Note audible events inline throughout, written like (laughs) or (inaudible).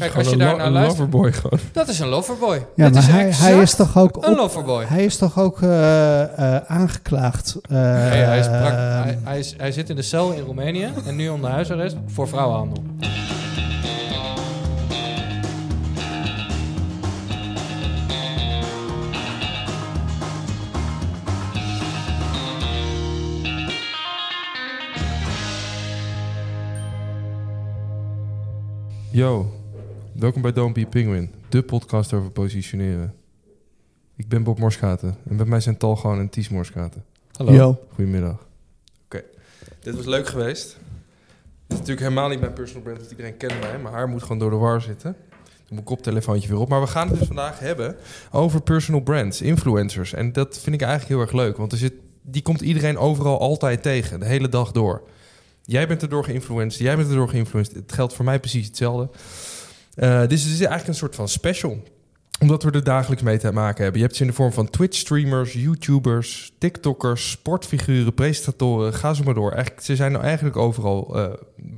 Kijk, als je een daar naar luistert, loverboy gewoon. dat is een loverboy. Ja, Dit maar is hij, hij is toch ook een loverboy. hij is toch ook eh, eh, aangeklaagd. eh, Nee, hij, is ehm, hij, hij, is, hij zit in de cel in Roemenië en nu onder huisarrest voor vrouwenhandel. Yo, welkom bij Don't Be a Penguin, de podcast over positioneren. Ik ben Bob Morsgaten en bij mij zijn Tal gewoon en Ties Morsgaten. Hallo. Yo. Goedemiddag. Oké, dit was leuk geweest. Dit is natuurlijk helemaal niet mijn personal brand, want iedereen kent mij. Mijn haar moet gewoon door de war zitten. Doe mijn koptelefoontje weer op. Maar we gaan het dus vandaag hebben over personal brands, influencers. En dat vind ik eigenlijk heel erg leuk, want er zit, die komt iedereen overal altijd tegen, de hele dag door. Jij bent erdoor geïnfluenced, jij bent erdoor geïnfluenced. Het geldt voor mij precies hetzelfde. Eh, dus het is eigenlijk een soort van special omdat we er dagelijks mee te maken hebben. Je hebt ze in de vorm van Twitch-streamers, YouTubers, TikTokkers, sportfiguren, presentatoren. Ga zo maar door. Eigenlijk, ze zijn nou eigenlijk overal eh,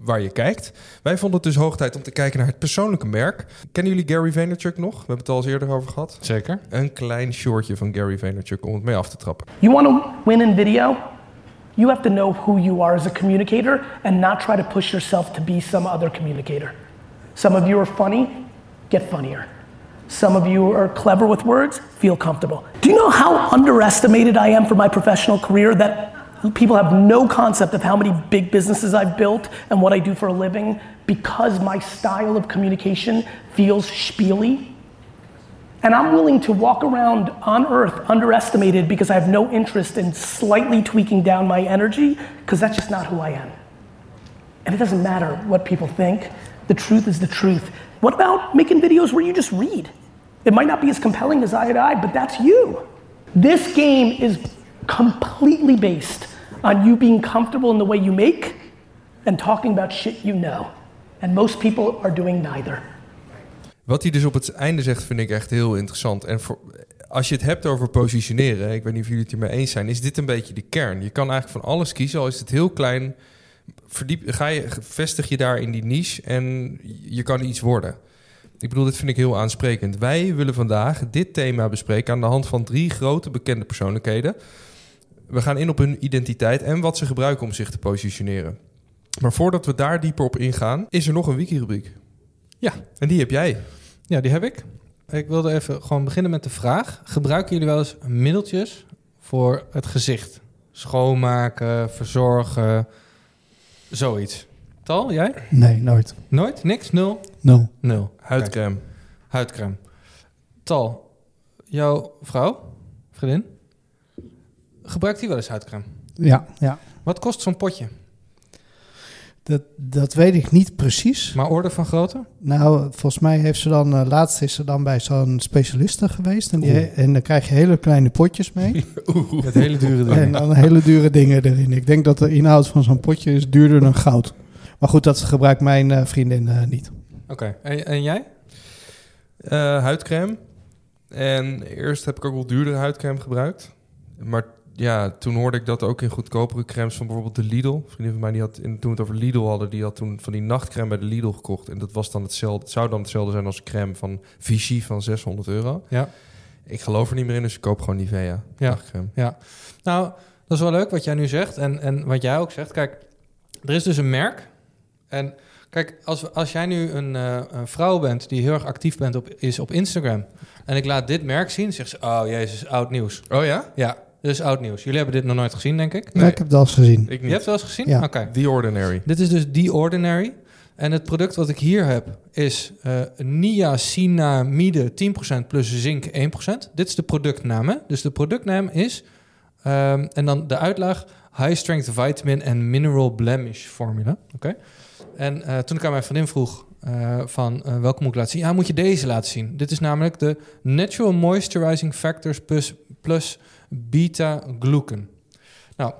waar je kijkt. Wij vonden het dus hoog tijd om te kijken naar het persoonlijke merk. Kennen jullie Gary Vaynerchuk nog? We hebben het al eens eerder over gehad. Zeker. Een klein shortje van Gary Vaynerchuk om het mee af te trappen. You want to win in video? You have to know who you are as a communicator and not try to push yourself to be some other communicator. Some of you are funny, get funnier. Some of you are clever with words, feel comfortable. Do you know how underestimated I am for my professional career? That people have no concept of how many big businesses I've built and what I do for a living because my style of communication feels spiely. And I'm willing to walk around on earth underestimated because I have no interest in slightly tweaking down my energy because that's just not who I am. And it doesn't matter what people think. The truth is the truth. What about making videos where you just read? It might not be as compelling as I I, but that's you. This game is completely based on you being comfortable in the way you make and talking about shit you know. And most people are doing neither. Wat hij dus op het einde zegt, vind ik echt heel interessant. En voor, als je het hebt over positioneren, ik weet niet of jullie het hiermee eens zijn, is dit een beetje de kern. Je kan eigenlijk van alles kiezen, al is het heel klein. Verdiep, ga je, vestig je daar in die niche en je kan iets worden. Ik bedoel, dit vind ik heel aansprekend. Wij willen vandaag dit thema bespreken aan de hand van drie grote bekende persoonlijkheden. We gaan in op hun identiteit en wat ze gebruiken om zich te positioneren. Maar voordat we daar dieper op ingaan, is er nog een wiki-rubriek. Ja. En die heb jij. Ja, die heb ik. Ik wilde even gewoon beginnen met de vraag. Gebruiken jullie wel eens middeltjes voor het gezicht? Schoonmaken, verzorgen, zoiets. Tal, jij? Nee, nooit. Nooit? Niks? Nul? Nul. Nul. Huidcrème. Huidcrème. Tal, jouw vrouw, vriendin, gebruikt die wel eens huidcrème? Ja, ja. Wat kost zo'n potje? Dat, dat weet ik niet precies. Maar orde van grootte? Nou, volgens mij heeft ze dan, eh, laatst is ze dan bij zo'n specialiste geweest. En, die, en dan krijg je hele kleine potjes mee. (laughs) Met hele dure dingen. en dan hele dure dingen erin. Ik denk dat de inhoud van zo'n potje is duurder dan goud. Maar goed, dat gebruikt mijn eh, vriendin eh, niet. Oké, en, en jij? Eh, huidcrème. En eerst heb ik ook wel duurdere huidcrème gebruikt. Maar ja, toen hoorde ik dat ook in goedkopere crèmes van bijvoorbeeld de Lidl. Een vriendin van mij die had, in, toen we het over Lidl hadden, die had toen van die nachtcrème bij de Lidl gekocht. En dat was dan hetzelfde. Het zou dan hetzelfde zijn als crème van Vichy van 600 euro. Ja. Ik geloof er niet meer in, dus ik koop gewoon Nivea Ja. nachtcrème. Ja, nou, dat is wel leuk wat jij nu zegt en, en wat jij ook zegt. Kijk, er is dus een merk. En kijk, als, als jij nu een, eh, een vrouw bent die heel erg actief bent op, is op Instagram... en ik laat dit merk zien, zegt ze... oh jezus, oud nieuws. Oh ja? Ja, is oud nieuws. Jullie hebben dit nog nooit gezien, denk ik? Ja, ik heb het al eens gezien. Ik Je niet. hebt het wel eens gezien? Ja. Oké. The Ordinary. Dit is dus The Ordinary. En het product wat ik hier heb is eh niacinamide 10% plus zink 1%. Dit is de productnaam. hè? Dus de productnaam is, ehm, en dan de uitlaag, High Strength Vitamin and Mineral Blemish Formula. Oké. En eh, toen ik aan mijn vriendin vroeg eh, van eh, welke moet ik laten zien? Ja, moet je deze laten zien. Dit is namelijk de Natural Moisturizing Factors plus, plus beta-glucan. Nou,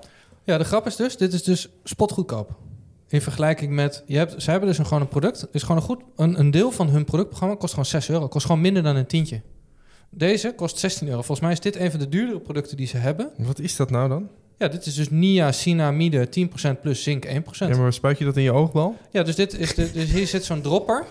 ja, de grap is dus, dit is dus spotgoedkoop. In vergelijking met, je hebt, ze hebben dus een, gewoon een product, is gewoon een goed, een, een deel van hun productprogramma kost gewoon 6 euro, kost gewoon minder dan een tientje. Deze kost 16 euro. Volgens mij is dit een van de duurdere producten die ze hebben. Wat is dat nou dan? Ja, dit is dus niacinamide 10% plus zink 1%. Ja, maar spuit je dat in je oogbal? Ja, dus, dit is de, dus hier zit zo'n dropper.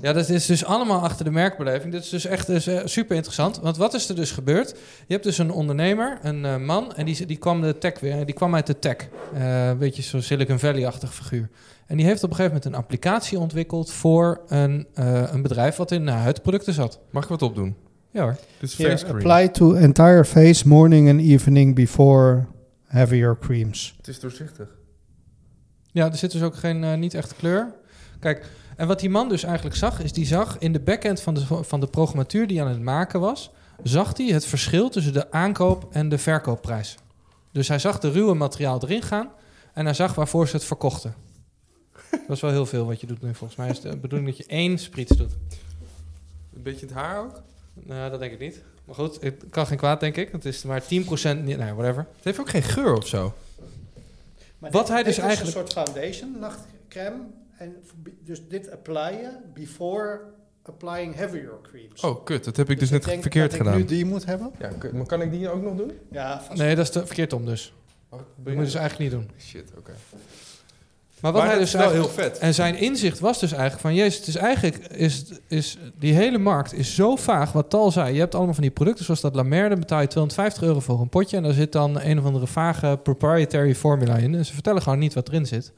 Ja, dat is dus allemaal achter de merkbeleving. Dit is dus echt dus, eh, super interessant. Want wat is er dus gebeurd? Je hebt dus een ondernemer, een eh, man, en die, die kwam de tech weer, die kwam uit de tech. Eh, een beetje zo'n Silicon Valley-achtig figuur. En die heeft op een gegeven moment een applicatie ontwikkeld voor een, eh, een bedrijf wat in uh, huidproducten zat. Mag ik wat opdoen? Ja hoor. Here, cream. apply to entire face morning and evening before heavier creams. Het is doorzichtig. Ja, er zit dus ook geen, eh, niet echt kleur. Kijk, en wat die man dus eigenlijk zag, is die zag in de backend van de, van de programmatuur die aan het maken was, zag hij het verschil tussen de aankoop en de verkoopprijs. Dus hij zag de ruwe materiaal erin gaan en hij zag waarvoor ze het verkochten. Dat is wel heel veel wat je doet nu. Volgens mij is de bedoeling dat je één sprits doet. Een beetje het haar ook? Nou, dat denk ik niet. Maar goed, het kan geen kwaad, denk ik. Het is maar 10%, niet- nou, whatever. Het heeft ook geen geur of zo. Wat hij dus eigenlijk- een soort foundation, nachtcreme. En dus dit applyen before applying heavier creams. Oh, kut. Dat heb ik dus net denk verkeerd dat gedaan. ik nu die moet hebben. Ja, kut. maar kan ik die ook nog doen? Ja, vast. Nee, dat is te, verkeerd om dus. Oh, Dat moet je dus eigenlijk niet doen. Shit, oké. Maar wat Maar hij dat dus is wel heel vet. En zijn inzicht was dus eigenlijk van... Jezus, het is eigenlijk... Is, is, die hele markt is zo vaag. Wat Tal zei. Je hebt allemaal van die producten zoals dat La Mer. Dan betaal je 250 euro voor een potje. En daar zit dan een of andere vage proprietary formula in. En ze vertellen gewoon niet wat erin zit.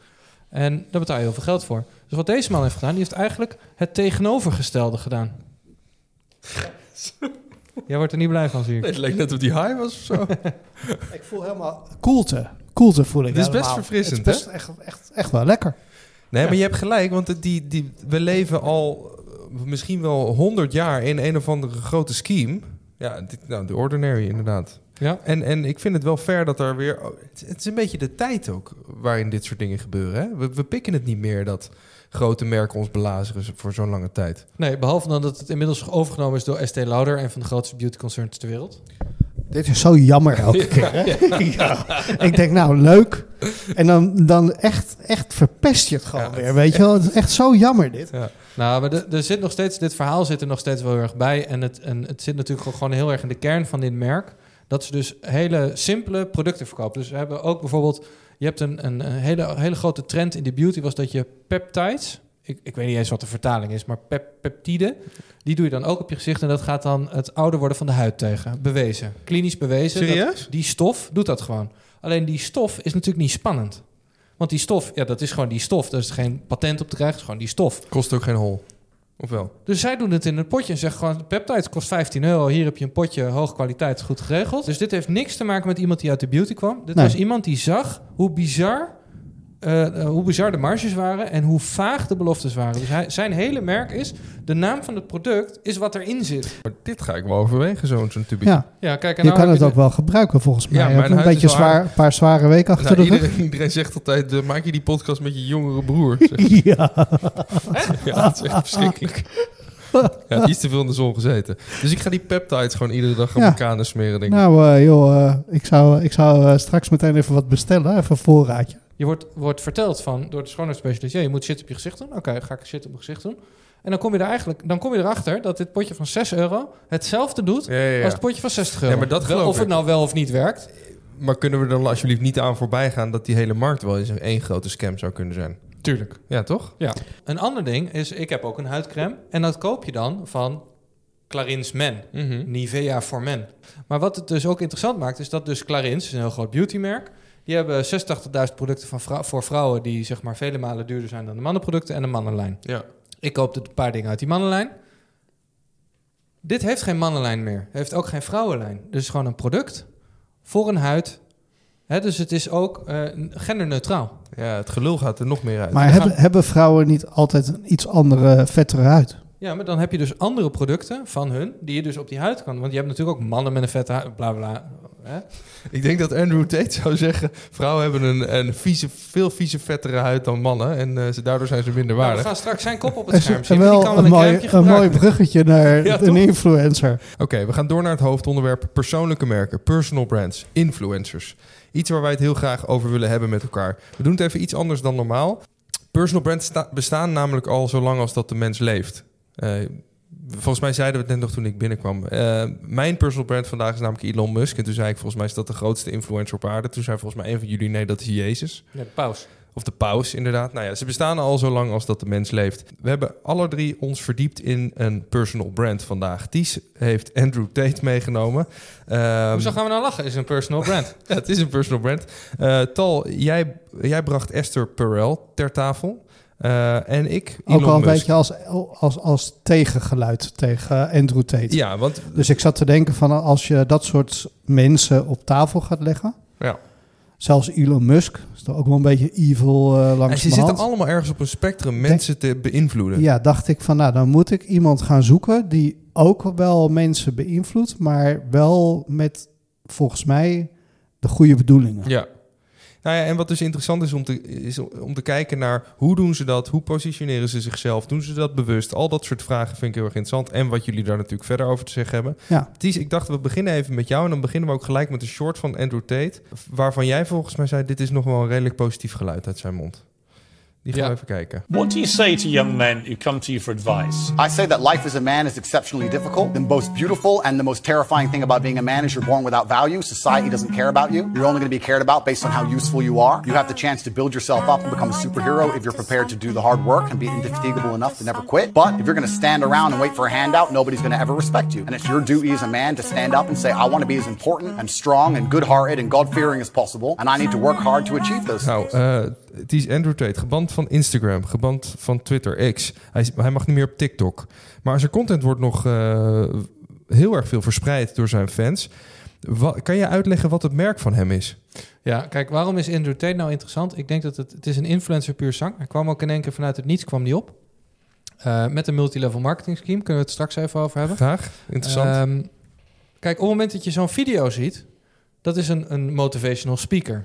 En daar betaal je heel veel geld voor. Dus wat deze man heeft gedaan... Die heeft eigenlijk het tegenovergestelde gedaan. (laughs) Jij wordt er niet blij van, zie ik. Nee, het leek net of die high was of zo. (laughs) Ik voel helemaal koelte. Koelte voel ik Dit is best verfrissend, Het is best echt, echt, echt wel lekker. Nee, Ja. maar je hebt gelijk, want die, die, we leven al eh, misschien wel 100 jaar in een of andere grote scheme. Ja, dit, nou, de ordinary inderdaad. Ja? En, en ik vind het wel fair dat er weer... Het, het is een beetje de tijd ook waarin dit soort dingen gebeuren. Hè? We, we pikken het niet meer dat grote merken ons belazeren voor zo'n lange tijd. Nee, behalve dan dat het inmiddels overgenomen is door Estee Lauder... een van de grootste beauty concerns ter wereld. Dit is zo jammer elke keer. Hè? (laughs) Ja. Ik denk, nou, leuk. En dan, dan echt, echt verpest je het gewoon Ja, weer. Weet je wel? Het is echt zo jammer dit. Nou, maar er- er zit nog steeds, dit verhaal zit er nog steeds wel heel erg bij. En het, en het zit natuurlijk gewoon heel erg in de kern van dit merk. Dat ze dus hele simpele producten verkopen. Dus we hebben ook bijvoorbeeld, je hebt een, een, een hele, hele grote trend in de beauty, was dat je peptides, ik, ik weet niet eens wat de vertaling is, maar pep, peptide, die doe je dan ook op je gezicht. En dat gaat dan het ouder worden van de huid tegen. Bewezen. Klinisch bewezen. dat- Serieus? die stof doet dat gewoon. Alleen die stof is natuurlijk niet spannend. Want die stof, ja, dat is gewoon die stof. Daar is geen patent op te krijgen, het is gewoon die stof. Kost ook geen hol. Of wel? Dus zij doen het in een potje en zeggen gewoon... peptides kost 15 euro, hier heb je een potje, hoge kwaliteit, goed geregeld. Dus dit heeft niks te maken met iemand die uit de beauty kwam. Dit Nee. was iemand die zag hoe bizar, eh, eh, hoe bizar de marges waren... en hoe vaag de beloftes waren. Dus hij, zijn hele merk is, de naam van het product is wat erin zit. Maar dit ga ik wel overwegen, zo'n zo'n tubetje. Ja, Ja, kijk, en je nou kan het ook wel gebruiken volgens mij. Ja, mijn een beetje zwaar, een paar zware weken achter Nou, de rug. iedereen, iedereen zegt altijd, eh, maak je die podcast met je jongere broer. (laughs) Ja. (laughs) ja, dat is echt verschrikkelijk. Ja, die is te veel in de zon gezeten. Dus ik ga die peptides gewoon iedere dag op Ja. mijn kanen smeren, denk ik. Nou, eh, joh, ik zou, ik zou straks meteen even wat bestellen. Even een voorraadje. Je wordt, wordt verteld van, door de schoonheidsspecialist... ja, je moet shit op je gezicht doen. Oké, ga ik shit op mijn gezicht doen. En dan kom je er eigenlijk, dan kom je erachter dat dit potje van 6 euro hetzelfde doet Ja, ja, ja. als het potje van 60 euro. Ja, maar dat Of het nou wel of niet werkt. Maar kunnen we dan alsjeblieft niet aan voorbij gaan dat die hele markt wel eens een één grote scam zou kunnen zijn? Tuurlijk. Ja, toch? Een ander ding is, ik heb ook een huidcreme. En dat koop je dan van Clarins Men. Mhm. Nivea for Men. Maar wat het dus ook interessant maakt, is dat dus Clarins, is een heel groot beautymerk... die hebben 86.000 producten van vrou- voor vrouwen... die zeg maar vele malen duurder zijn dan de mannenproducten en de mannenlijn. Ja. Ik koop een paar dingen uit die mannenlijn. Dit heeft geen mannenlijn meer. Heeft ook geen vrouwenlijn. Dus het is gewoon een product voor een huid. Hè, dus het is ook eh, genderneutraal. ja, het gelul gaat er nog meer uit. Maar we hebben, gaan- hebben vrouwen niet altijd een iets andere, vettere huid? Ja, maar dan heb je dus andere producten van hun... die je dus op die huid kan. Want je hebt natuurlijk ook mannen met een vette huid. Bla bla. Hè? Ik denk dat Andrew Tate zou zeggen... vrouwen hebben een, een vieze, veel vieze vettere huid dan mannen... en eh, ze, daardoor zijn ze minder Nou, we waardig. gaan straks zijn kop op het scherm er. Die wel kan een, een mooi, een mooi bruggetje naar (laughs) Ja, een toch? influencer. Oké, we gaan door naar het hoofdonderwerp persoonlijke merken, personal brands, influencers. Iets waar wij het heel graag over willen hebben met elkaar. We doen het even iets anders dan normaal. Personal brands sta- bestaan namelijk al zo lang als dat de mens leeft. Eh, volgens mij zeiden we het net nog toen ik binnenkwam. Eh, mijn personal brand vandaag is namelijk Elon Musk. En toen zei ik, volgens mij is dat de grootste influencer op aarde. Toen zei volgens mij een van jullie, nee, dat is Jezus. Ja, de paus. Of de paus, inderdaad. Nou ja, ze bestaan al zo lang als dat de mens leeft. We hebben alle drie ons verdiept in een personal brand vandaag. Ties heeft Andrew Tate meegenomen. Ehm, Hoezo gaan we nou lachen? Is een personal brand. (laughs) ja, het is een personal brand. Eh, Tal, jij, jij bracht Esther Perel ter tafel. Eh, en ik, Ook al een Musk. beetje als, als, als tegengeluid tegen Andrew Tate. Ja, want Dus ik zat te denken van als je dat soort mensen op tafel gaat leggen. Ja. Zelfs Elon Musk is toch ook wel een beetje evil eh en langs ze de zitten allemaal ergens op een spectrum mensen te beïnvloeden. Ja, dacht ik van nou, dan moet ik iemand gaan zoeken die ook wel mensen beïnvloedt, maar wel met volgens mij de goede bedoelingen. Ja. Nou ja, en wat dus interessant is om te, is om te kijken naar hoe doen ze dat, hoe positioneren ze zichzelf, doen ze dat bewust, al dat soort vragen vind ik heel erg interessant en wat jullie daar natuurlijk verder over te zeggen hebben. Ja. Ties, ik dacht we beginnen even met jou en dan beginnen we ook gelijk met een short van Andrew Tate, waarvan jij volgens mij zei dit is nog wel een redelijk positief geluid uit zijn mond. Die gaan Ja. we even kijken. What do you say to young men who come to you for advice? I say that life as a man is exceptionally difficult. The most beautiful and the most terrifying thing about being a man is you're born without value. Society doesn't care about you. You're only going to be cared about based on how useful you are. You have the chance to build yourself up and become a superhero if you're prepared to do the hard work and be indefatigable enough to never quit. But if you're going to stand around and wait for a handout, nobody's going to ever respect you. And it's your duty as a man to stand up and say, I want to be as important and strong and good-hearted and God-fearing as possible. And I need to work hard to achieve those Nou, things. Eh, het is Andrew Tate, geband van Instagram, geband van Twitter, X. Hij, hij mag niet meer op TikTok. Maar zijn content wordt nog eh, heel erg veel verspreid door zijn fans. Wa- kan je uitleggen wat het merk van hem is? Ja, kijk, waarom is Andrew Tate nou interessant? Ik denk dat het, het is een influencer puur zang. Hij kwam ook in één keer vanuit het niets, kwam die op. Eh, met een multilevel marketing scheme, kunnen we het straks even over hebben. Graag, interessant. Ehm, kijk, op het moment dat je zo'n video ziet, dat is een, een motivational speaker.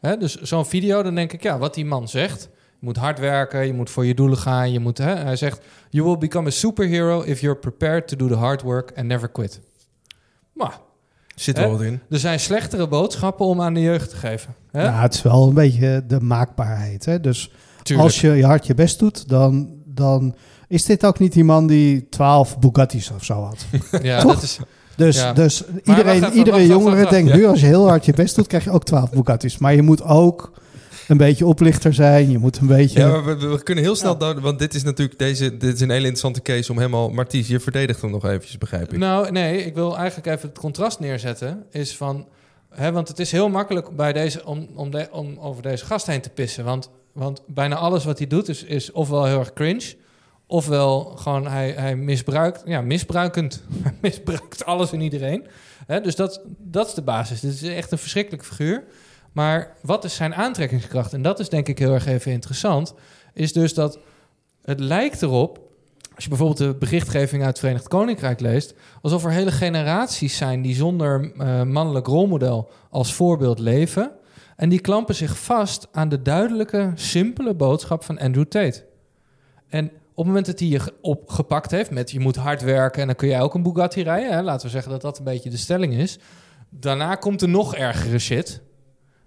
Hè? Dus zo'n video, dan denk ik, ja, wat die man zegt. Je moet hard werken, je moet voor je doelen gaan. Je moet, hè? Hij zegt, you will become a superhero if you're prepared to do the hard work and never quit. Maar Zit hè? er wat in. er zijn slechtere boodschappen om aan de jeugd te geven. Hè? Ja, het is wel een beetje de maakbaarheid. Hè? Dus Tuurlijk. als je je hard je best doet, dan, dan is dit ook niet die man die 12 Bugatti's of zo had. ja, toch? dat is, Dus, Ja. dus iedereen, even, iedere jongere wacht, denkt ja. nu, als je heel hard je best doet, krijg je ook 12 Bugatti's. Maar je moet ook een beetje oplichter zijn. Je moet een beetje... Ja, maar we, we kunnen heel snel, want dit is natuurlijk deze, dit is een hele interessante case om hem al... Marties, je verdedigt hem nog eventjes, begrijp ik. Nou, nee, ik wil eigenlijk even het contrast neerzetten. Is van, hè, want het is heel makkelijk bij deze, om, om, de, om over deze gast heen te pissen. Want, want bijna alles wat hij doet is, is ofwel heel erg cringe... ofwel gewoon hij, hij misbruikt, ja, misbruikend. (laughs) Misbruikt alles en iedereen. Dus dat, dat is de basis. Dit is echt een verschrikkelijk figuur. Maar wat is zijn aantrekkingskracht? En dat is denk ik heel erg even interessant. Is dus dat het lijkt erop als je bijvoorbeeld de berichtgeving uit het Verenigd Koninkrijk leest, alsof er hele generaties zijn die zonder eh, mannelijk rolmodel als voorbeeld leven. En die klampen zich vast aan de duidelijke, simpele boodschap van Andrew Tate. En op het moment dat hij je ge- opgepakt heeft met je moet hard werken en dan kun jij ook een Bugatti rijden, hè, laten we zeggen dat dat een beetje de stelling is. Daarna komt er nog ergere shit.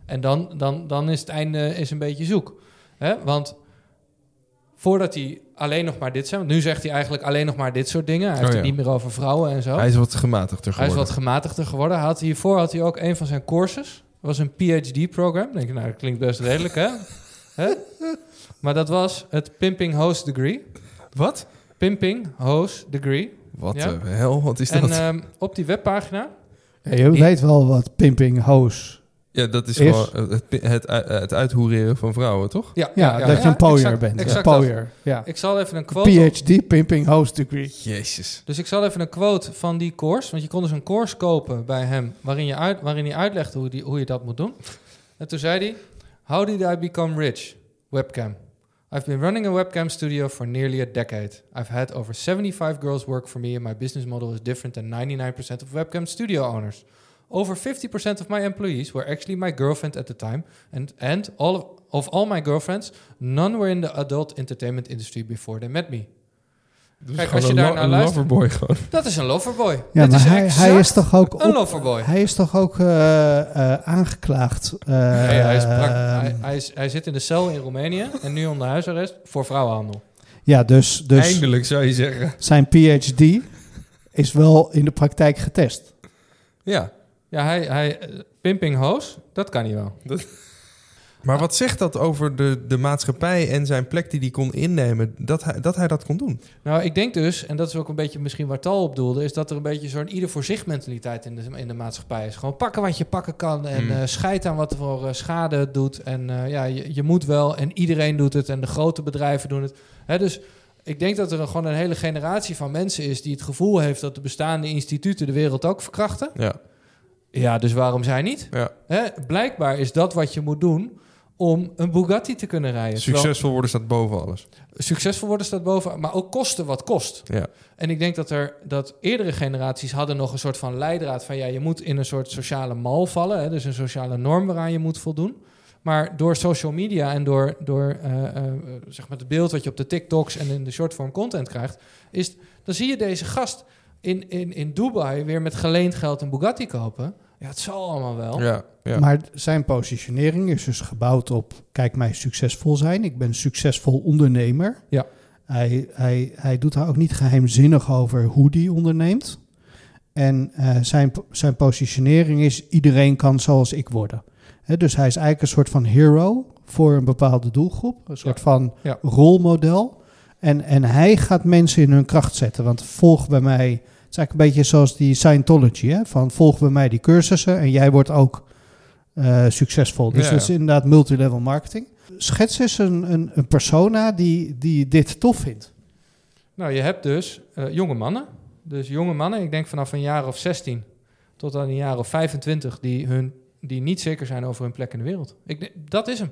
En dan, dan, dan is het einde is een beetje zoek. Hè? Want voordat hij alleen nog maar dit zei, want nu zegt hij eigenlijk alleen nog maar dit soort dingen. Hij heeft Oh, het ja. niet meer over vrouwen en zo. Hij is wat gematigder Hij is geworden. wat gematigder geworden. Had hiervoor had hij ook een van zijn courses. Dat was een PhD-program. denk je, nou, dat klinkt best redelijk, hè? (laughs) hè? Maar dat was het Pimping Host Degree. Wat? Pimping Host Degree. Wat Ja. de hel, wat is En dat? ehm, op die webpagina... Ja, je weet wel wat pimping hoes. ja, dat is, is- gewoon het, het, het, uithoereren van vrouwen, toch? Ja, Ja, dat je een pooier exact- bent. Een exact pooier, ja. Ik zal even een quote... PhD, pimping host degree. Jezus. Dus ik zal even een quote van die course. Want je kon dus een course kopen bij hem. Waarin, je uit, waarin hij uitlegde hoe, die, hoe je dat moet doen. En toen zei hij: How did I become rich? Webcam. I've been running a webcam studio for nearly a decade. I've had over 75 girls work for me, and my business model is different than 99% of webcam studio owners. Over 50% of my employees were actually my girlfriend at the time, and, and all of, of all my girlfriends, none were in the adult entertainment industry before they met me. Dus Kijk, als je daar naar luistert- loverboy gewoon. Dat is een loverboy. Ja, Dit maar is hij, hij is toch ook een op, loverboy. hij is toch ook eh, eh, aangeklaagd. eh, Nee, hij, is hij, hij, is, hij zit in de cel in Roemenië en nu onder huisarrest voor vrouwenhandel. ja, dus, dus Eindelijk zou je zeggen. zijn PhD is wel in de praktijk getest. Ja. Ja, hij, hij, pimping hoos, dat kan hij wel. Dat- Maar wat zegt dat over de, de maatschappij en zijn plek die hij kon innemen, dat hij, dat hij dat kon doen? Nou, ik denk dus, en dat is ook een beetje misschien waar Tal op doelde, is dat er een beetje zo'n ieder voor zich mentaliteit in de, in de maatschappij is. Gewoon pakken wat je pakken kan en Mm. scheid aan wat er voor eh, schade het doet. En eh, ja, je, je moet wel en iedereen doet het en de grote bedrijven doen het. Hè, dus ik denk dat er een, gewoon een hele generatie van mensen is die het gevoel heeft dat de bestaande instituten de wereld ook verkrachten. Ja, Ja, dus waarom zij niet? ja. Hè, blijkbaar is dat wat je moet doen om een Bugatti te kunnen rijden. Terwijl- Succesvol worden staat boven alles. succesvol worden staat boven, maar ook kosten wat kost. Ja. En ik denk dat er dat eerdere generaties hadden nog een soort van leidraad van ja, je moet in een soort sociale mal vallen, hè, dus een sociale norm waaraan je moet voldoen. Maar door social media en door, door eh, eh, zeg maar het beeld wat je op de TikToks en in de shortform content krijgt, is dan zie je deze gast in, in, in Dubai weer met geleend geld een Bugatti kopen. Ja, het zal allemaal wel. Ja, ja. Maar zijn positionering is dus gebouwd op: kijk mij succesvol zijn. Ik ben een succesvol ondernemer. Ja. Hij, hij, hij doet daar ook niet geheimzinnig over hoe die onderneemt. En eh, zijn, zijn positionering is: iedereen kan zoals ik worden. Hè, dus hij is eigenlijk een soort van hero voor een bepaalde doelgroep. Een soort Ja. van Ja. rolmodel. En, en hij gaat mensen in hun kracht zetten. Want volg bij mij. Het is eigenlijk een beetje zoals die Scientology. Hè? Van volg bij mij die cursussen en jij wordt ook eh, succesvol. Dus Ja, dat is inderdaad multilevel marketing. Schets eens een, een, een persona die, die dit tof vindt. Nou, je hebt dus eh, jonge mannen. Dus jonge mannen, ik denk vanaf een jaar of 16 tot aan een jaar of 25, die, hun, die niet zeker zijn over hun plek in de wereld. Ik, dat is hem.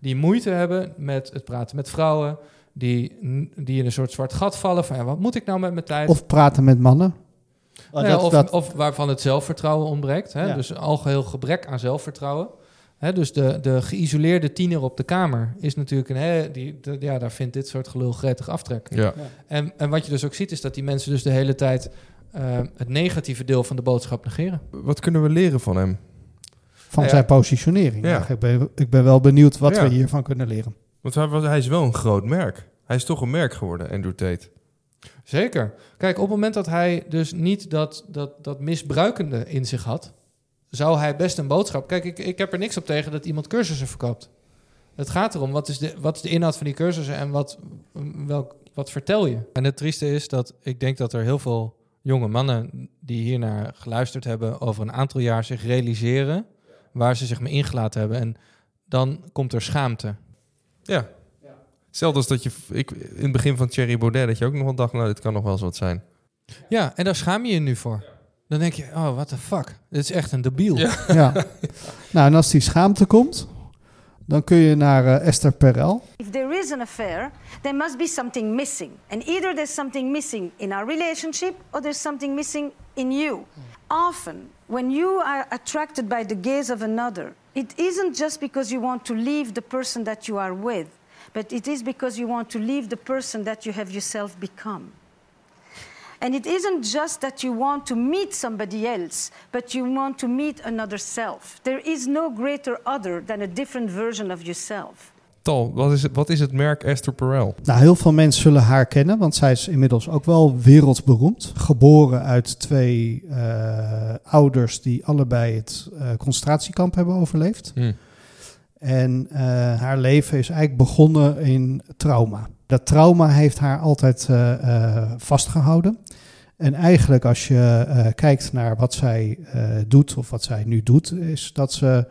Die moeite hebben met het praten met vrouwen, die, die in een soort zwart gat vallen van ja, wat moet ik nou met mijn tijd? Of praten met mannen. Nou Oh, ja, dat- of, dat- of waarvan het zelfvertrouwen ontbreekt. Hè? Ja. Dus een algeheel gebrek aan zelfvertrouwen. Hè? Dus de, de geïsoleerde tiener op de kamer is natuurlijk een... Hè, die, de- ja, daar vindt dit soort gelul gretig aftrek. ja. En, en wat je dus ook ziet, is dat die mensen dus de hele tijd eh, het negatieve deel van de boodschap negeren. Wat kunnen we leren van hem? van Ja. zijn positionering. Ja. Ja, ik, ben, ik ben wel benieuwd wat Ja. we hiervan kunnen leren. Want hij, was- hij is wel een groot merk. Hij is toch een merk geworden, Andrew Tate. Zeker. Kijk, op het moment dat hij dus niet dat, dat, dat misbruikende in zich had, zou hij best een boodschap. Kijk, ik, ik heb er niks op tegen dat iemand cursussen verkoopt. Het gaat erom, wat is de, wat is de inhoud van die cursussen en wat, welk, wat vertel je? En het trieste is dat ik denk dat er heel veel jonge mannen die hiernaar geluisterd hebben, over een aantal jaar zich realiseren waar ze zich mee ingelaten hebben. En dan komt er schaamte. Ja. Hetzelfde als dat je... Ik, in het begin van Thierry Baudet, dat je ook nog wel dacht... nou, dit kan nog wel eens wat zijn. Ja, en daar schaam je je nu voor. Dan denk je, oh, what the fuck. Dit is echt een debiel. Ja. (laughs) Ja. nou, en als die schaamte komt, dan kun je naar eh, Esther Perel. If there is an affair, there must be something missing. And either there's something missing in our relationship or there's something missing in you. Often, when you are attracted by the gaze of another, it isn't just because you want to leave the person that you are with, but it is because you want to leave the person that you have yourself become. And it isn't just that you want to meet somebody else, but you want to meet another self. There is no greater other than a different version of yourself. Tal, wat is het, wat is het merk Esther Perel? Nou, heel veel mensen zullen haar kennen, want zij is inmiddels ook wel wereldberoemd. Geboren uit twee eh, ouders die allebei het eh, concentratiekamp hebben overleefd. Hm. En eh, haar leven is eigenlijk begonnen in trauma. Dat trauma heeft haar altijd eh, eh, vastgehouden. En eigenlijk als je kijkt naar wat zij doet, of wat zij nu doet, is dat ze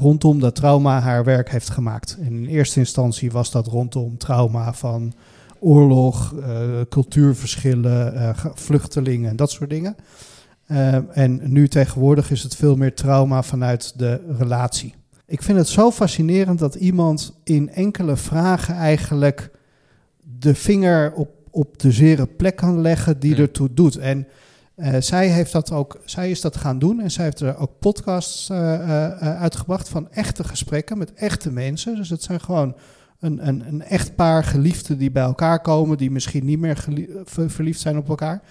rondom dat trauma haar werk heeft gemaakt. In eerste instantie was dat rondom trauma van oorlog, cultuurverschillen, ge- vluchtelingen en dat soort dingen. En nu tegenwoordig is het veel meer trauma vanuit de relatie. Ik vind het zo fascinerend dat iemand in enkele vragen eigenlijk de vinger op, op de zere plek kan leggen die ertoe doet. En eh, zij, heeft dat ook, zij is dat gaan doen en zij heeft er ook podcasts eh, eh, uitgebracht van echte gesprekken met echte mensen. Dus het zijn gewoon een, een, een echt paar geliefden die bij elkaar komen, die misschien niet meer verliefd zijn op elkaar.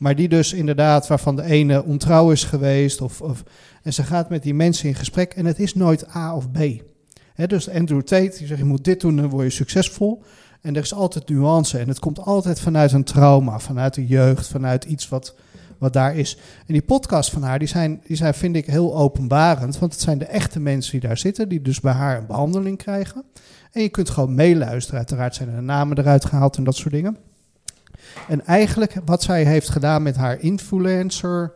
Maar die dus inderdaad, waarvan de ene ontrouw is geweest. Of, of, en ze gaat met die mensen in gesprek en het is nooit A of B. Dus Andrew Tate, die zegt je moet dit doen, dan word je succesvol. En er is altijd nuance en het komt altijd vanuit een trauma, vanuit de jeugd, vanuit iets wat, wat daar is. En die podcast van haar, die zijn, die zijn vind ik heel openbarend. Want het zijn de echte mensen die daar zitten, die dus bij haar een behandeling krijgen. En je kunt gewoon meeluisteren. Uiteraard zijn er de namen eruit gehaald en dat soort dingen. En eigenlijk wat zij heeft gedaan met haar influencer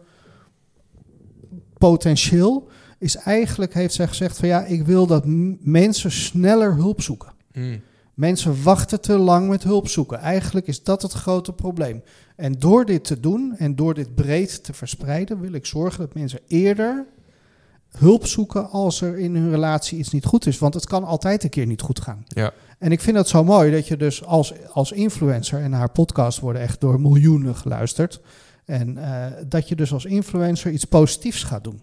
potentieel, is eigenlijk heeft zij gezegd van ja, ik wil dat mensen sneller hulp zoeken. Mm. Mensen wachten te lang met hulp zoeken. Eigenlijk is dat het grote probleem. En door dit te doen en door dit breed te verspreiden, wil ik zorgen dat mensen eerder hulp zoeken als er in hun relatie iets niet goed is. Want het kan altijd een keer niet goed gaan. Ja. En ik vind dat zo mooi dat je dus als, als influencer, en haar podcast worden echt door miljoenen geluisterd. En eh, dat je dus als influencer iets positiefs gaat doen.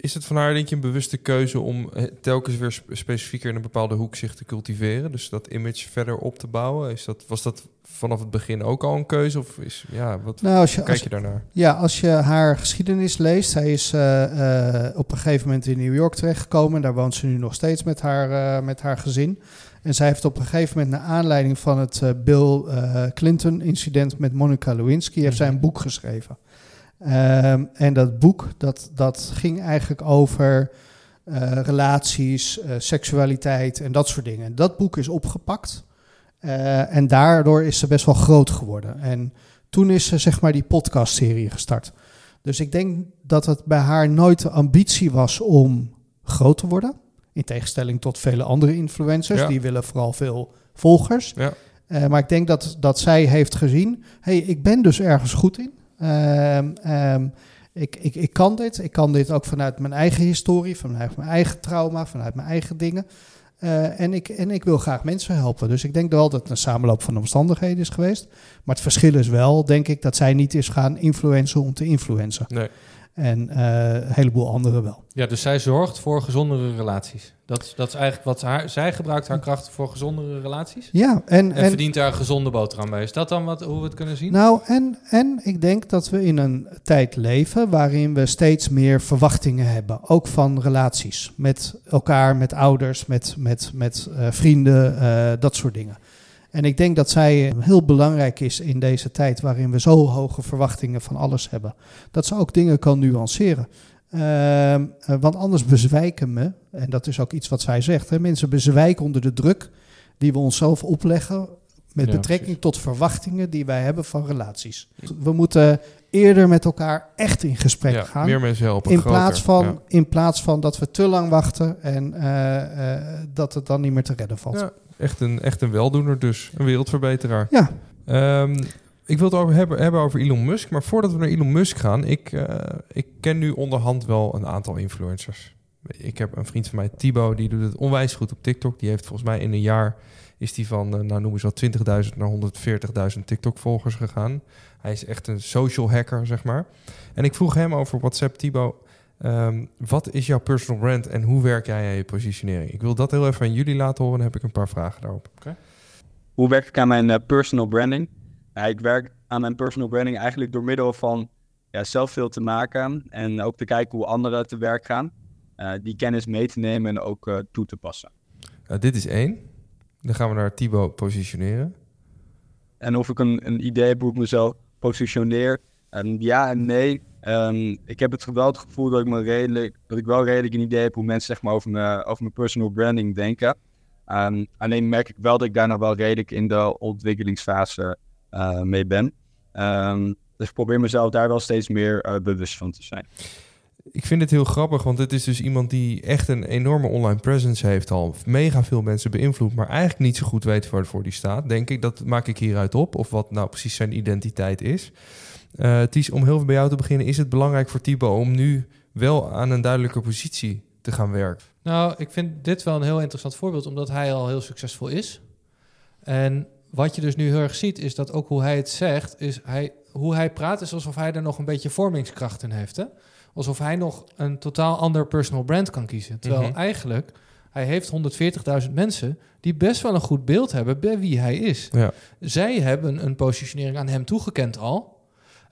Is het van haar, denk je, een bewuste keuze om eh, telkens weer spe- specifieker in een bepaalde hoek zich te cultiveren? Dus dat image verder op te bouwen? Is dat, was dat vanaf het begin ook al een keuze? Of is, ja, wat Nou, als je, als, kijk je daarnaar? Ja, als je haar geschiedenis leest, zij is eh, op een gegeven moment in New York terechtgekomen. Daar woont ze nu nog steeds met haar, met haar gezin. En zij heeft op een gegeven moment, naar aanleiding van het Bill Clinton-incident met Monica Lewinsky, heeft zij een boek geschreven. Ehm, en dat boek, dat, dat ging eigenlijk over eh, relaties, eh, seksualiteit en dat soort dingen. En dat boek is opgepakt. Eh, en daardoor is ze best wel groot geworden. En toen is ze zeg maar die podcastserie gestart. Dus ik denk dat het bij haar nooit de ambitie was om groot te worden. In tegenstelling tot vele andere influencers. Ja. Die willen vooral veel volgers. Ja. Maar ik denk dat, dat zij heeft gezien... hey, ik ben dus ergens goed in. Ehm, ehm, ik, ik, ik kan dit. Ik kan dit ook vanuit mijn eigen historie, vanuit mijn eigen trauma, vanuit mijn eigen dingen. Eh, en, ik, en ik wil graag mensen helpen. Dus ik denk wel dat het een samenloop van omstandigheden is geweest. Maar het verschil is wel, denk ik, dat zij niet is gaan influencen om te influencen. Nee. En eh, een heleboel anderen wel. Ja, dus zij zorgt voor gezondere relaties. Dat, is- dat is eigenlijk wat haar... Zij gebruikt haar kracht voor gezondere relaties. Ja, en, En, en, verdient daar een gezonde boterham bij. Is dat dan wat, hoe we het kunnen zien? Nou, en, en ik denk dat we in een tijd leven waarin we steeds meer verwachtingen hebben. Ook van relaties. Met elkaar, met ouders, met, met, met eh, vrienden, eh, dat soort dingen. En ik denk dat zij heel belangrijk is in deze tijd waarin we zo hoge verwachtingen van alles hebben. Dat ze ook dingen kan nuanceren. Ehm, eh, want anders bezwijken we, en dat is ook iets wat zij zegt, hè, mensen bezwijken onder de druk die we onszelf opleggen met Ja, betrekking precies. tot verwachtingen die wij hebben van relaties. We moeten eerder met elkaar echt in gesprek Ja, gaan. meer mensen helpen. In groter. plaats, van, Ja. in plaats van dat we te lang wachten en eh, eh, dat het dan niet meer te redden valt. Echt, een, echt een weldoener dus. Een wereldverbeteraar. Ja. Ehm, ik wil het over hebben, hebben over Elon Musk. Maar voordat we naar Elon Musk gaan... Ik, eh, ik ken nu onderhand wel een aantal influencers. Ik heb een vriend van mij, Thibaut, die doet het onwijs goed op TikTok. Die heeft volgens mij in een jaar... is die van, eh, nou noemen ze wel 20.000 naar 140.000 TikTok-volgers gegaan. Hij is echt een social hacker, zeg maar. En ik vroeg hem over WhatsApp, Thibaut... ehm, wat is jouw personal brand en hoe werk jij aan je positionering? Ik wil dat heel even aan jullie laten horen. Dan heb ik een paar vragen daarop. Hoe werk ik aan mijn eh, personal branding? Ik werk aan mijn personal branding eigenlijk door middel van ja, zelf veel te maken en ook te kijken hoe anderen te werk gaan. Eh, die kennis mee te nemen en ook eh, toe te passen. Uh, dit is één. Dan gaan we naar Thibaut positioneren. En of ik een, een idee heb hoe ik mezelf positioneer, um, ja en nee. Um, ik heb het wel het gevoel dat ik, me redelijk, dat ik wel redelijk een idee heb hoe mensen zeg maar, over, mijn, over mijn personal branding denken. Um, alleen merk ik wel dat ik daar nog wel redelijk in de ontwikkelingsfase uh, mee ben. Um, dus ik probeer mezelf daar wel steeds meer uh, bewust van te zijn. Ik vind het heel grappig, want het is dus iemand die echt een enorme online presence heeft al. Mega veel mensen beïnvloedt, maar eigenlijk niet zo goed weet waarvoor die staat. Denk ik, dat maak ik hieruit op. Of wat nou precies zijn identiteit is. Uh, Ties, om heel veel bij jou te beginnen, is het belangrijk voor Thibaut om nu wel aan een duidelijke positie te gaan werken? Nou, ik vind dit wel een heel interessant voorbeeld, omdat hij al heel succesvol is. En wat je dus nu heel erg ziet, is dat ook hoe hij het zegt, is hij, hoe hij praat, is alsof hij er nog een beetje vormingskracht in heeft. Hè? Alsof hij nog een totaal ander personal brand kan kiezen. Terwijl Mhm. eigenlijk, hij heeft 140.000 mensen die best wel een goed beeld hebben bij wie hij is. Ja. Zij hebben een positionering aan hem toegekend al.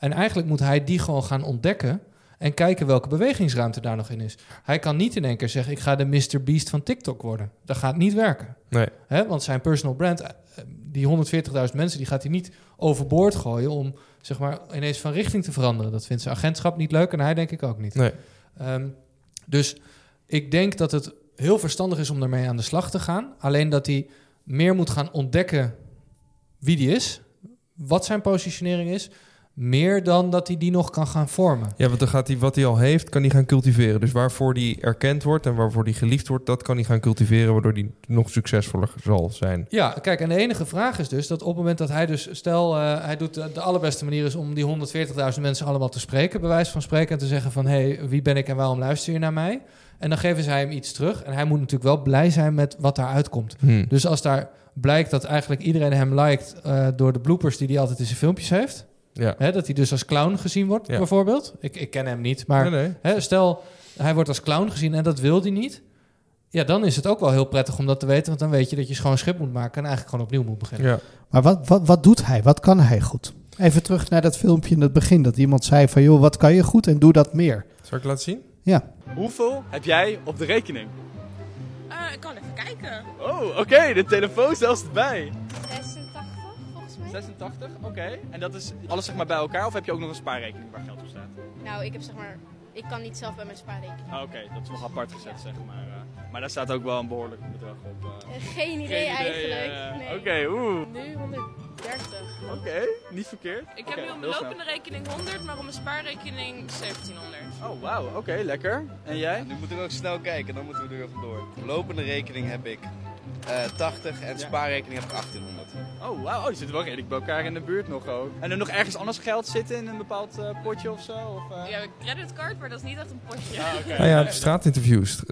En eigenlijk moet hij die gewoon gaan ontdekken en kijken welke bewegingsruimte daar nog in is. Hij kan niet in één keer zeggen: ik ga de Mr. Beast van TikTok worden. Dat gaat niet werken. Nee. Hè? Want zijn personal brand, eh, die 140.000 mensen, die gaat hij niet overboord gooien om zeg maar ineens van richting te veranderen. Dat vindt zijn agentschap niet leuk en hij denk ik ook niet. Nee. Ehm, dus ik denk dat het heel verstandig is om daarmee aan de slag te gaan. Alleen dat hij meer moet gaan ontdekken wie die is, wat zijn positionering is, meer dan dat hij die nog kan gaan vormen. Ja, want dan gaat hij wat hij al heeft, kan hij gaan cultiveren. Dus waarvoor hij erkend wordt en waarvoor hij geliefd wordt, dat kan hij gaan cultiveren, waardoor hij nog succesvoller zal zijn. Ja, kijk, en de enige vraag is dus dat op het moment dat hij dus, stel, eh, hij doet de, de allerbeste manier is om die 140.000 mensen allemaal te spreken, bij wijze van spreken, en te zeggen van, hé, hey, wie ben ik en waarom luister je naar mij? En dan geven zij hem iets terug. En hij moet natuurlijk wel blij zijn met wat daaruit komt. Hmm. Dus als daar blijkt dat eigenlijk iedereen hem liked eh, door de bloopers die hij altijd in zijn filmpjes heeft. Ja. Hè, dat hij dus als clown gezien wordt, Ja. bijvoorbeeld. Ik, ik ken hem niet, maar Nee, nee. Hè, stel hij wordt als clown gezien en dat wil hij niet. Ja, dan is het ook wel heel prettig om dat te weten. Want dan weet je dat je schoon schip moet maken en eigenlijk gewoon opnieuw moet beginnen. Ja. Maar wat, wat, wat doet hij? Wat kan hij goed? Even terug naar dat filmpje in het begin. Dat iemand zei van, joh, wat kan je goed en doe dat meer. Zal ik laten zien? Ja. Hoeveel heb jij op de rekening? Eh, ik kan even kijken. Oh, oké, de telefoon zelfs erbij. 86 volgens mij. 86, oké. En dat is alles zeg maar bij elkaar of heb je ook nog een spaarrekening waar geld op staat? Nou, ik heb zeg maar, ik kan niet zelf bij mijn spaarrekening. Ah, oké, dat is nog apart gezet zeg maar. eh. maar daar staat ook wel een behoorlijk bedrag op. eh. Eh, geen idee eigenlijk. Nee. Oké, oeh. Nu 130. Oké, niet verkeerd. Ik heb nu op mijn snel. lopende rekening 100, maar op mijn spaarrekening 1700. Oh, wauw, oké, lekker. En jij? Nu moeten we ook snel kijken, dan moeten we er even door. Lopende rekening heb ik eh 80 en spaarrekening heb ik 1800. Oh, wauw, oh, die zitten wel redelijk bij elkaar in de buurt nog ook. En er nog ergens anders geld zitten in een bepaald eh, potje of zo? Of, eh? Ja, een creditcard, maar dat is niet echt een potje. Ah, oké. Ah ja, straatinterviews.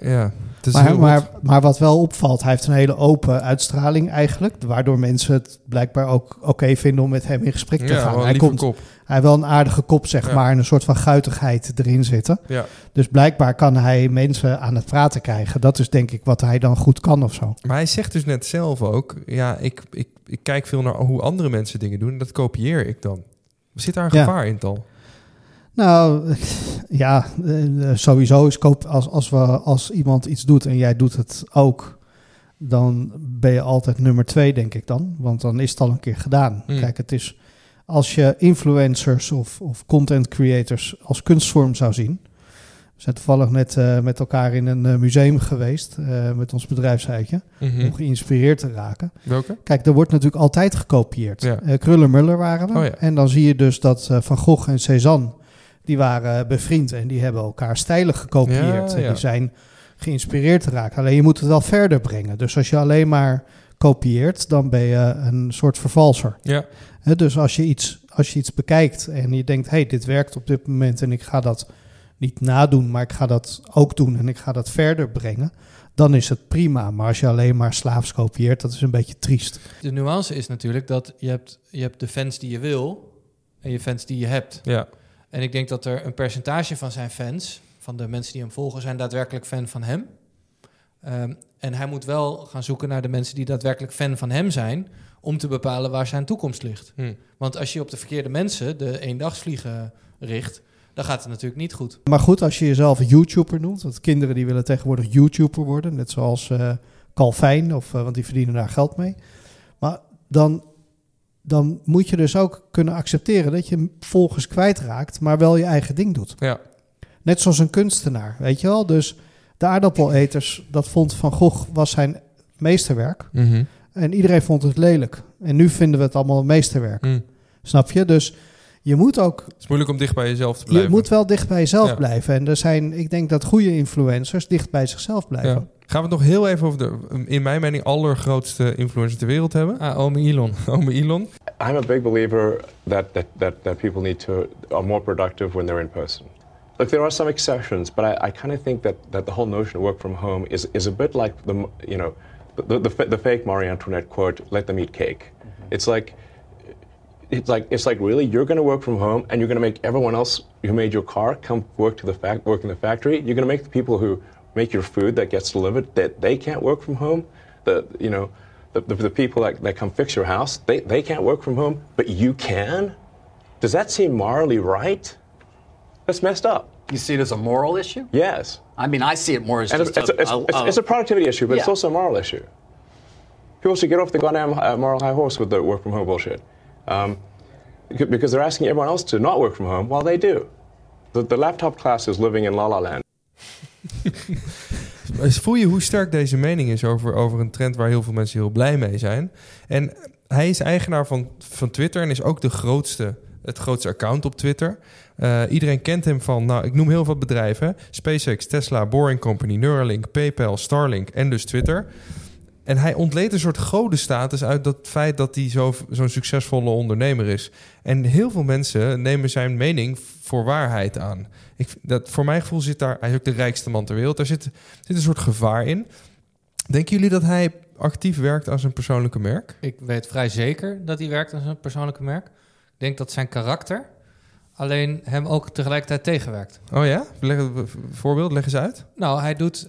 Ja, is Maar, heel maar, goed. maar wat wel opvalt, hij heeft een hele open uitstraling eigenlijk. Waardoor mensen het blijkbaar ook oké vinden om met hem in gesprek te Ja, gaan. Hij, komt, kop. hij heeft wel een aardige kop, zeg Ja. maar. En een soort van guitigheid erin zitten. Ja. Dus blijkbaar kan hij mensen aan het praten krijgen. Dat is denk ik wat hij dan goed kan of zo. Maar hij zegt dus net zelf ook, ja, ik, ik, ik kijk veel naar hoe andere mensen dingen doen en dat kopieer ik dan. Zit daar een Ja. gevaar in, Tal? Nou, (laughs) ja, eh, sowieso is koop als, als, we, als iemand iets doet en jij doet het ook, dan ben je altijd nummer twee, denk ik dan. Want dan is het al een keer gedaan. Hmm. Kijk, het is als je influencers of, of content creators als kunstvorm zou zien. We zijn toevallig net eh, met elkaar in een eh, museum geweest eh, met ons bedrijfsuitje. Mhm. Om geïnspireerd te raken. Welke? Kijk, er wordt natuurlijk altijd gekopieerd. Ja. Eh, Kruller-Muller waren we. Oh ja. En dan zie je dus dat eh, Van Gogh en Cézanne, die waren bevriend en die hebben elkaar stijlen gekopieerd. Ja, En ja. die zijn geïnspireerd te raken. Alleen je moet het wel verder brengen. Dus als je alleen maar kopieert, dan ben je een soort vervalser. Ja. Hè, dus als je, iets, als je iets bekijkt en je denkt, hey, dit werkt op dit moment en ik ga dat niet nadoen, maar ik ga dat ook doen en ik ga dat verder brengen, dan is het prima. Maar als je alleen maar slaafs kopieert, dat is een beetje triest. De nuance is natuurlijk dat je hebt, je hebt de fans die je wil en je fans die je hebt. Ja. En ik denk dat er een percentage van zijn fans, van de mensen die hem volgen, zijn daadwerkelijk fan van hem. Ehm, en hij moet wel gaan zoeken naar de mensen die daadwerkelijk fan van hem zijn, om te bepalen waar zijn toekomst ligt. Hm. Want als je op de verkeerde mensen de eendagsvliegen richt, dan gaat het natuurlijk niet goed. Maar goed, als je jezelf een YouTuber noemt, want kinderen die willen tegenwoordig YouTuber worden, net zoals eh Calvijn, of, eh, want die verdienen daar geld mee. Maar dan, dan moet je dus ook kunnen accepteren dat je volgers kwijtraakt, maar wel je eigen ding doet. Ja. Net zoals een kunstenaar, weet je wel? Dus de aardappeleters, dat vond Van Gogh was zijn meesterwerk. Mhm. En iedereen vond het lelijk. En nu vinden we het allemaal een meesterwerk. Hm. Snap je? Dus je moet ook Het is moeilijk om dicht bij jezelf te blijven. je moet wel dicht bij jezelf Ja. blijven. En er zijn, ik denk dat goede influencers dicht bij zichzelf blijven. Ja. Gaan we het nog heel even over de, in mijn mening, allergrootste influencer ter wereld hebben? Ah, ome Elon. (laughs) ome Elon. I'm a big believer that, that, that, that people need to are more productive when they're in person. Look, there are some exceptions, but I, I kind of think that, that the whole notion of work from home is, is a bit like the you know the, the, the fake Marie Antoinette quote, "Let them eat cake." It's like it's like it's like really you're going to work from home and you're going to make everyone else who made your car come work to the fact work in the factory. You're going to make the people who make your food that gets delivered that they can't work from home. The you know the, the, the people that, that come fix your house they, they can't work from home, but you can. Does that seem morally right? That's messed up. You see it as a moral issue? Yes. I mean, I see it more as And just it's, a, it's, a- it's, a- it's a productivity issue, but it's also a moral issue. People should get off the goddamn uh, moral high horse with the work from home bullshit. Um, because they're asking everyone else to not work from home while they do. The, the laptop class is living in la la land. (laughs) Voel je hoe sterk deze mening is over, over een trend waar heel veel mensen heel blij mee zijn? En hij is eigenaar van, van Twitter en is ook de grootste, het grootste account op Twitter. Eh, iedereen kent hem van, nou, ik noem heel veel bedrijven: SpaceX, Tesla, Boring Company, Neuralink, PayPal, Starlink en dus Twitter. En hij ontleed een soort godenstatus uit dat feit dat hij zo- zo'n succesvolle ondernemer is. En heel veel mensen nemen zijn mening voor waarheid aan. Ik, dat, voor mijn gevoel zit daar, hij is ook de rijkste man ter wereld, daar zit, zit een soort gevaar in. Denken jullie dat hij actief werkt aan zijn persoonlijke merk? Ik weet vrij zeker dat hij werkt aan zijn persoonlijke merk. Ik denk dat zijn karakter alleen hem ook tegelijkertijd tegenwerkt. Oh ja? Leg, voorbeeld, leg eens uit. Nou, hij doet.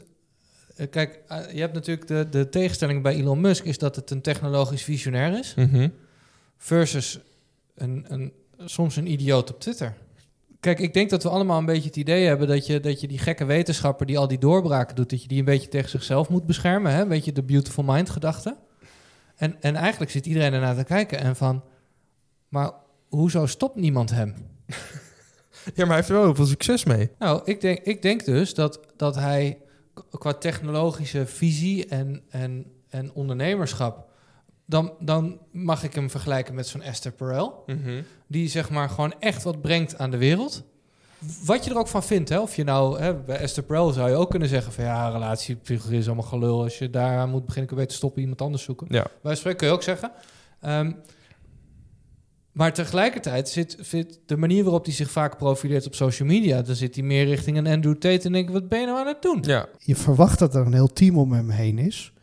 Eh, Kijk, eh, je hebt natuurlijk de, de tegenstelling bij Elon Musk is dat het een technologisch visionair is. Mhm. Versus een, een, soms een idioot op Twitter. Kijk, ik denk dat we allemaal een beetje het idee hebben dat je, dat je die gekke wetenschapper die al die doorbraken doet, dat je die een beetje tegen zichzelf moet beschermen. Hè? Een beetje de beautiful mind gedachte. En, en eigenlijk zit iedereen ernaar te kijken en van, maar hoezo stopt niemand hem? (laughs) Ja, maar hij heeft er wel heel veel succes mee. Nou, ik denk, ik denk dus dat, dat hij qua technologische visie en, en, en ondernemerschap. Dan, dan mag ik hem vergelijken met zo'n Esther Perel. Mhm. Die zeg maar gewoon echt wat brengt aan de wereld. Wat je er ook van vindt. Hè? Of je nou, hè, bij Esther Perel zou je ook kunnen zeggen van ja, relatiepsychologie is allemaal gelul. Als je daar aan moet beginnen, kun je beter stoppen iemand anders zoeken. Ja. Bij spreken kun je ook zeggen. Ehm, maar tegelijkertijd zit, zit de manier waarop hij zich vaak profileert op social media, dan zit hij meer richting een Andrew Tate en denk ik, wat ben je nou aan het doen? Ja. Je verwacht dat er een heel team om hem heen is.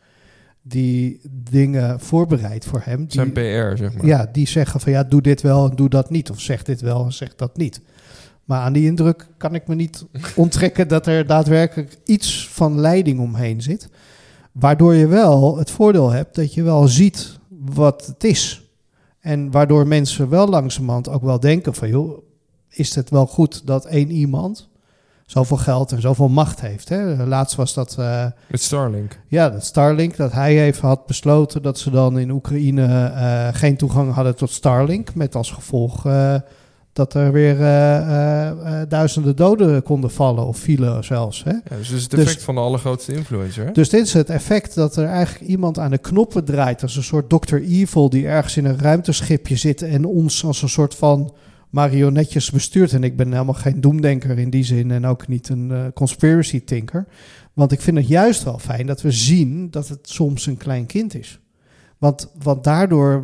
Die dingen voorbereidt voor hem. Die, Zijn PR, zeg maar. Ja, die zeggen van ja, doe dit wel en doe dat niet. Of zeg dit wel en zeg dat niet. Maar aan die indruk kan ik me niet (laughs) onttrekken dat er daadwerkelijk iets van leiding omheen zit. Waardoor je wel het voordeel hebt dat je wel ziet wat het is. En waardoor mensen wel langzamerhand ook wel denken van joh, is het wel goed dat één iemand zoveel geld en zoveel macht heeft. Hè? Laatst was dat... eh, Met Starlink. ja, dat Starlink, dat hij even had besloten dat ze dan in Oekraïne eh, geen toegang hadden tot Starlink. Met als gevolg eh, dat er weer eh, eh, eh, duizenden doden konden vallen of vielen zelfs. Hè? Ja, dus het is het effect van de allergrootste influencer. Hè? Dus dit is het effect dat er eigenlijk iemand aan de knoppen draait. Als een soort Dr. Evil die ergens in een ruimteschipje zit en ons als een soort van marionetjes bestuurt. En ik ben helemaal geen doemdenker in die zin en ook niet een conspiracy thinker. Want ik vind het juist wel fijn dat we zien dat het soms een klein kind is. Want, want daardoor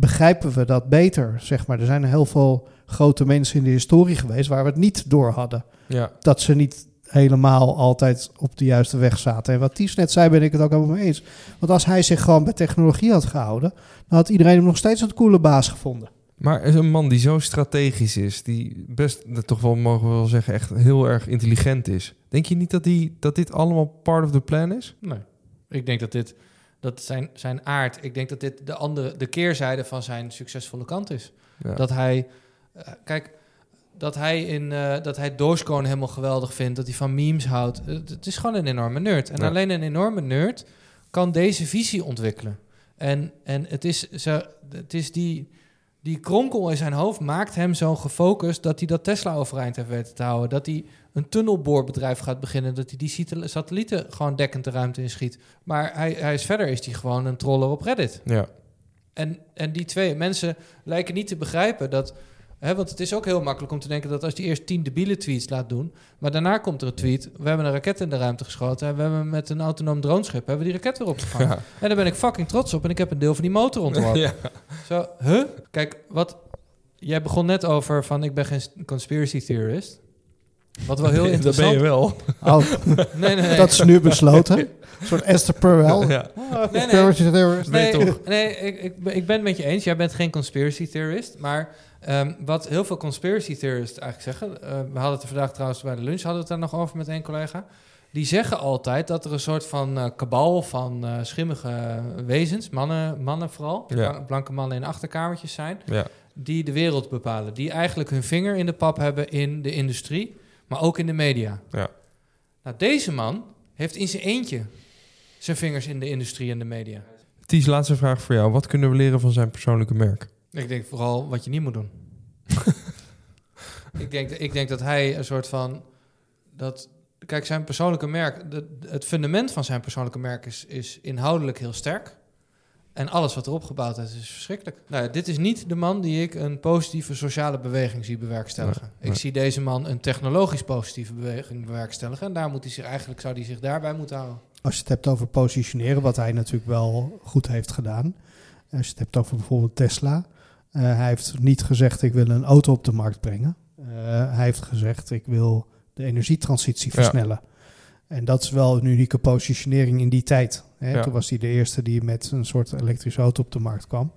begrijpen we dat beter, zeg maar. Er zijn heel veel grote mensen in de historie geweest waar we het niet door hadden. Ja. Dat ze niet helemaal altijd op de juiste weg zaten. En wat Ties net zei, ben ik het ook helemaal mee eens. Want als hij zich gewoon bij technologie had gehouden, dan had iedereen hem nog steeds een coole baas gevonden. Maar is een man die zo strategisch is, die best, dat toch wel mogen we wel zeggen, echt heel erg intelligent is. Denk je niet dat, die, dat dit allemaal part of the plan is? Nee. Ik denk dat dit, dat zijn, zijn aard, ik denk dat dit de andere, de keerzijde van zijn succesvolle kant is. Ja. Dat hij, kijk, dat hij, in, eh, dat hij Dogecoin helemaal geweldig vindt, dat hij van memes houdt. Eh, Het is gewoon een enorme nerd. En Ja. alleen een enorme nerd kan deze visie ontwikkelen. En, en het is, zo, het is die, die kronkel in zijn hoofd maakt hem zo gefocust dat hij dat Tesla overeind heeft weten te houden. Dat hij een tunnelboorbedrijf gaat beginnen. Dat hij die satellieten gewoon dekkend de ruimte inschiet. Maar hij, hij is verder is hij gewoon een troller op Reddit. Ja. En, en die twee mensen lijken niet te begrijpen dat. Hè, want het is ook heel makkelijk om te denken dat als die eerst tien debiele tweets laat doen. Maar daarna komt er een tweet. We hebben een raket in de ruimte geschoten. En we hebben met een autonoom droneschip hebben we die raket weer opgevangen. Ja. En daar ben ik fucking trots op. En ik heb een deel van die motor ontworpen. Ja. Zo, huh? Kijk, wat. Jij begon net over van ik ben geen conspiracy theorist. Wat wel heel Dat ben je interessant. wel. Oh, nee, nee, nee. (laughs) dat is nu besloten. Een soort Esther Perel. Ja. Ah, Nee, nee. theorist. Nee, Nee, toch? nee ik, ik, ben- ik ben het met je eens. Jij bent geen conspiracy theorist. Maar ehm, wat heel veel conspiracy theorists eigenlijk zeggen... eh, we hadden het er vandaag trouwens bij de lunch... hadden we het daar nog over met één collega... die zeggen altijd dat er een soort van eh, kabal van eh, schimmige wezens... mannen, mannen vooral, Ja. blanke mannen in achterkamertjes zijn... Ja. die de wereld bepalen. Die eigenlijk hun vinger in de pap hebben in de industrie... maar ook in de media. Ja. Nou, deze man heeft in zijn eentje... zijn vingers in de industrie en de media. Ties, laatste vraag voor jou. Wat kunnen we leren van zijn persoonlijke merk? Ik denk vooral wat je niet moet doen. (laughs) ik, denk, ik denk dat hij een soort van... Dat, kijk, zijn persoonlijke merk... de- het fundament van zijn persoonlijke merk is, is inhoudelijk heel sterk. En alles wat erop gebouwd is, is verschrikkelijk. Nou, dit is niet de man die ik een positieve sociale beweging zie bewerkstelligen. Nee, ik zie deze man een technologisch positieve beweging bewerkstelligen. En daar moet hij zich eigenlijk, zou hij zich daarbij moeten houden. Als je het hebt over positioneren, wat hij natuurlijk wel goed heeft gedaan. Als je het hebt over bijvoorbeeld Tesla. Eh, hij heeft niet gezegd ik wil een auto op de markt brengen. Eh, hij heeft gezegd ik wil de energietransitie Ja. versnellen. En dat is wel een unieke positionering in die tijd. Hè? Ja. Toen was hij de eerste die met een soort elektrische auto op de markt kwam.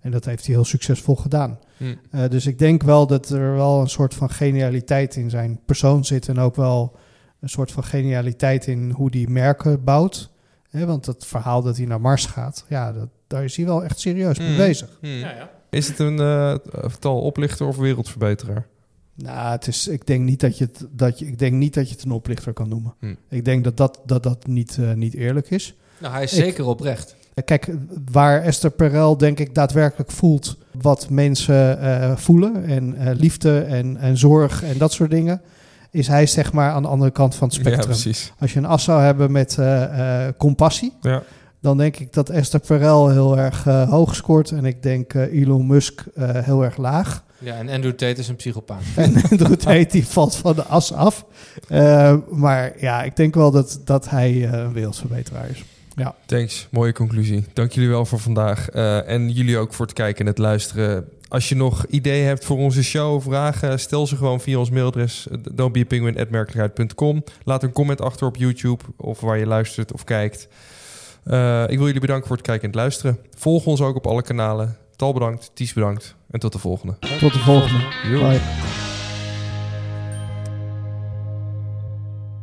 En dat heeft hij heel succesvol gedaan. Hm. Eh, dus ik denk wel dat er wel een soort van genialiteit in zijn persoon zit. En ook wel een soort van genialiteit in hoe die merken bouwt. Hè, want het verhaal dat hij naar Mars gaat, ja, dat, daar is hij wel echt serieus mee Mm. bezig. Mm. Ja, ja. Is het een eh tal oplichter of wereldverbeteraar? Nou, het is, ik, denk niet dat je het, dat je, ik denk niet dat je het een oplichter kan noemen. Hm. Ik denk dat dat, dat, dat niet, eh, niet eerlijk is. Nou, hij is Ik- zeker oprecht. Kijk, waar Esther Perel denk ik daadwerkelijk voelt wat mensen eh, voelen. En eh, liefde en, en zorg en dat soort dingen. Is hij zeg maar aan de andere kant van het Ja, spectrum. precies. Als je een as zou hebben met eh, eh, compassie. Ja. Dan denk ik dat Esther Perel heel erg eh, hoog scoort. En ik denk eh, Elon Musk eh, heel erg laag. Ja, en Andrew Tate is een psychopaat. (laughs) En Andrew Tate die valt van de as af. Eh, maar ja, ik denk wel dat, dat hij eh, een wereldverbeteraar is. Ja. Thanks, mooie conclusie. Dank jullie wel voor vandaag. Eh, en jullie ook voor het kijken en het luisteren. Als je nog ideeën hebt voor onze show, vragen, stel ze gewoon via ons mailadres don'tbeapenguin@merkelijkheid.com. Laat een comment achter op YouTube of waar je luistert of kijkt. Eh, ik wil jullie bedanken voor het kijken en het luisteren. Volg ons ook op alle kanalen. Tal bedankt, Ties bedankt en tot de volgende. Tot de volgende. Bye.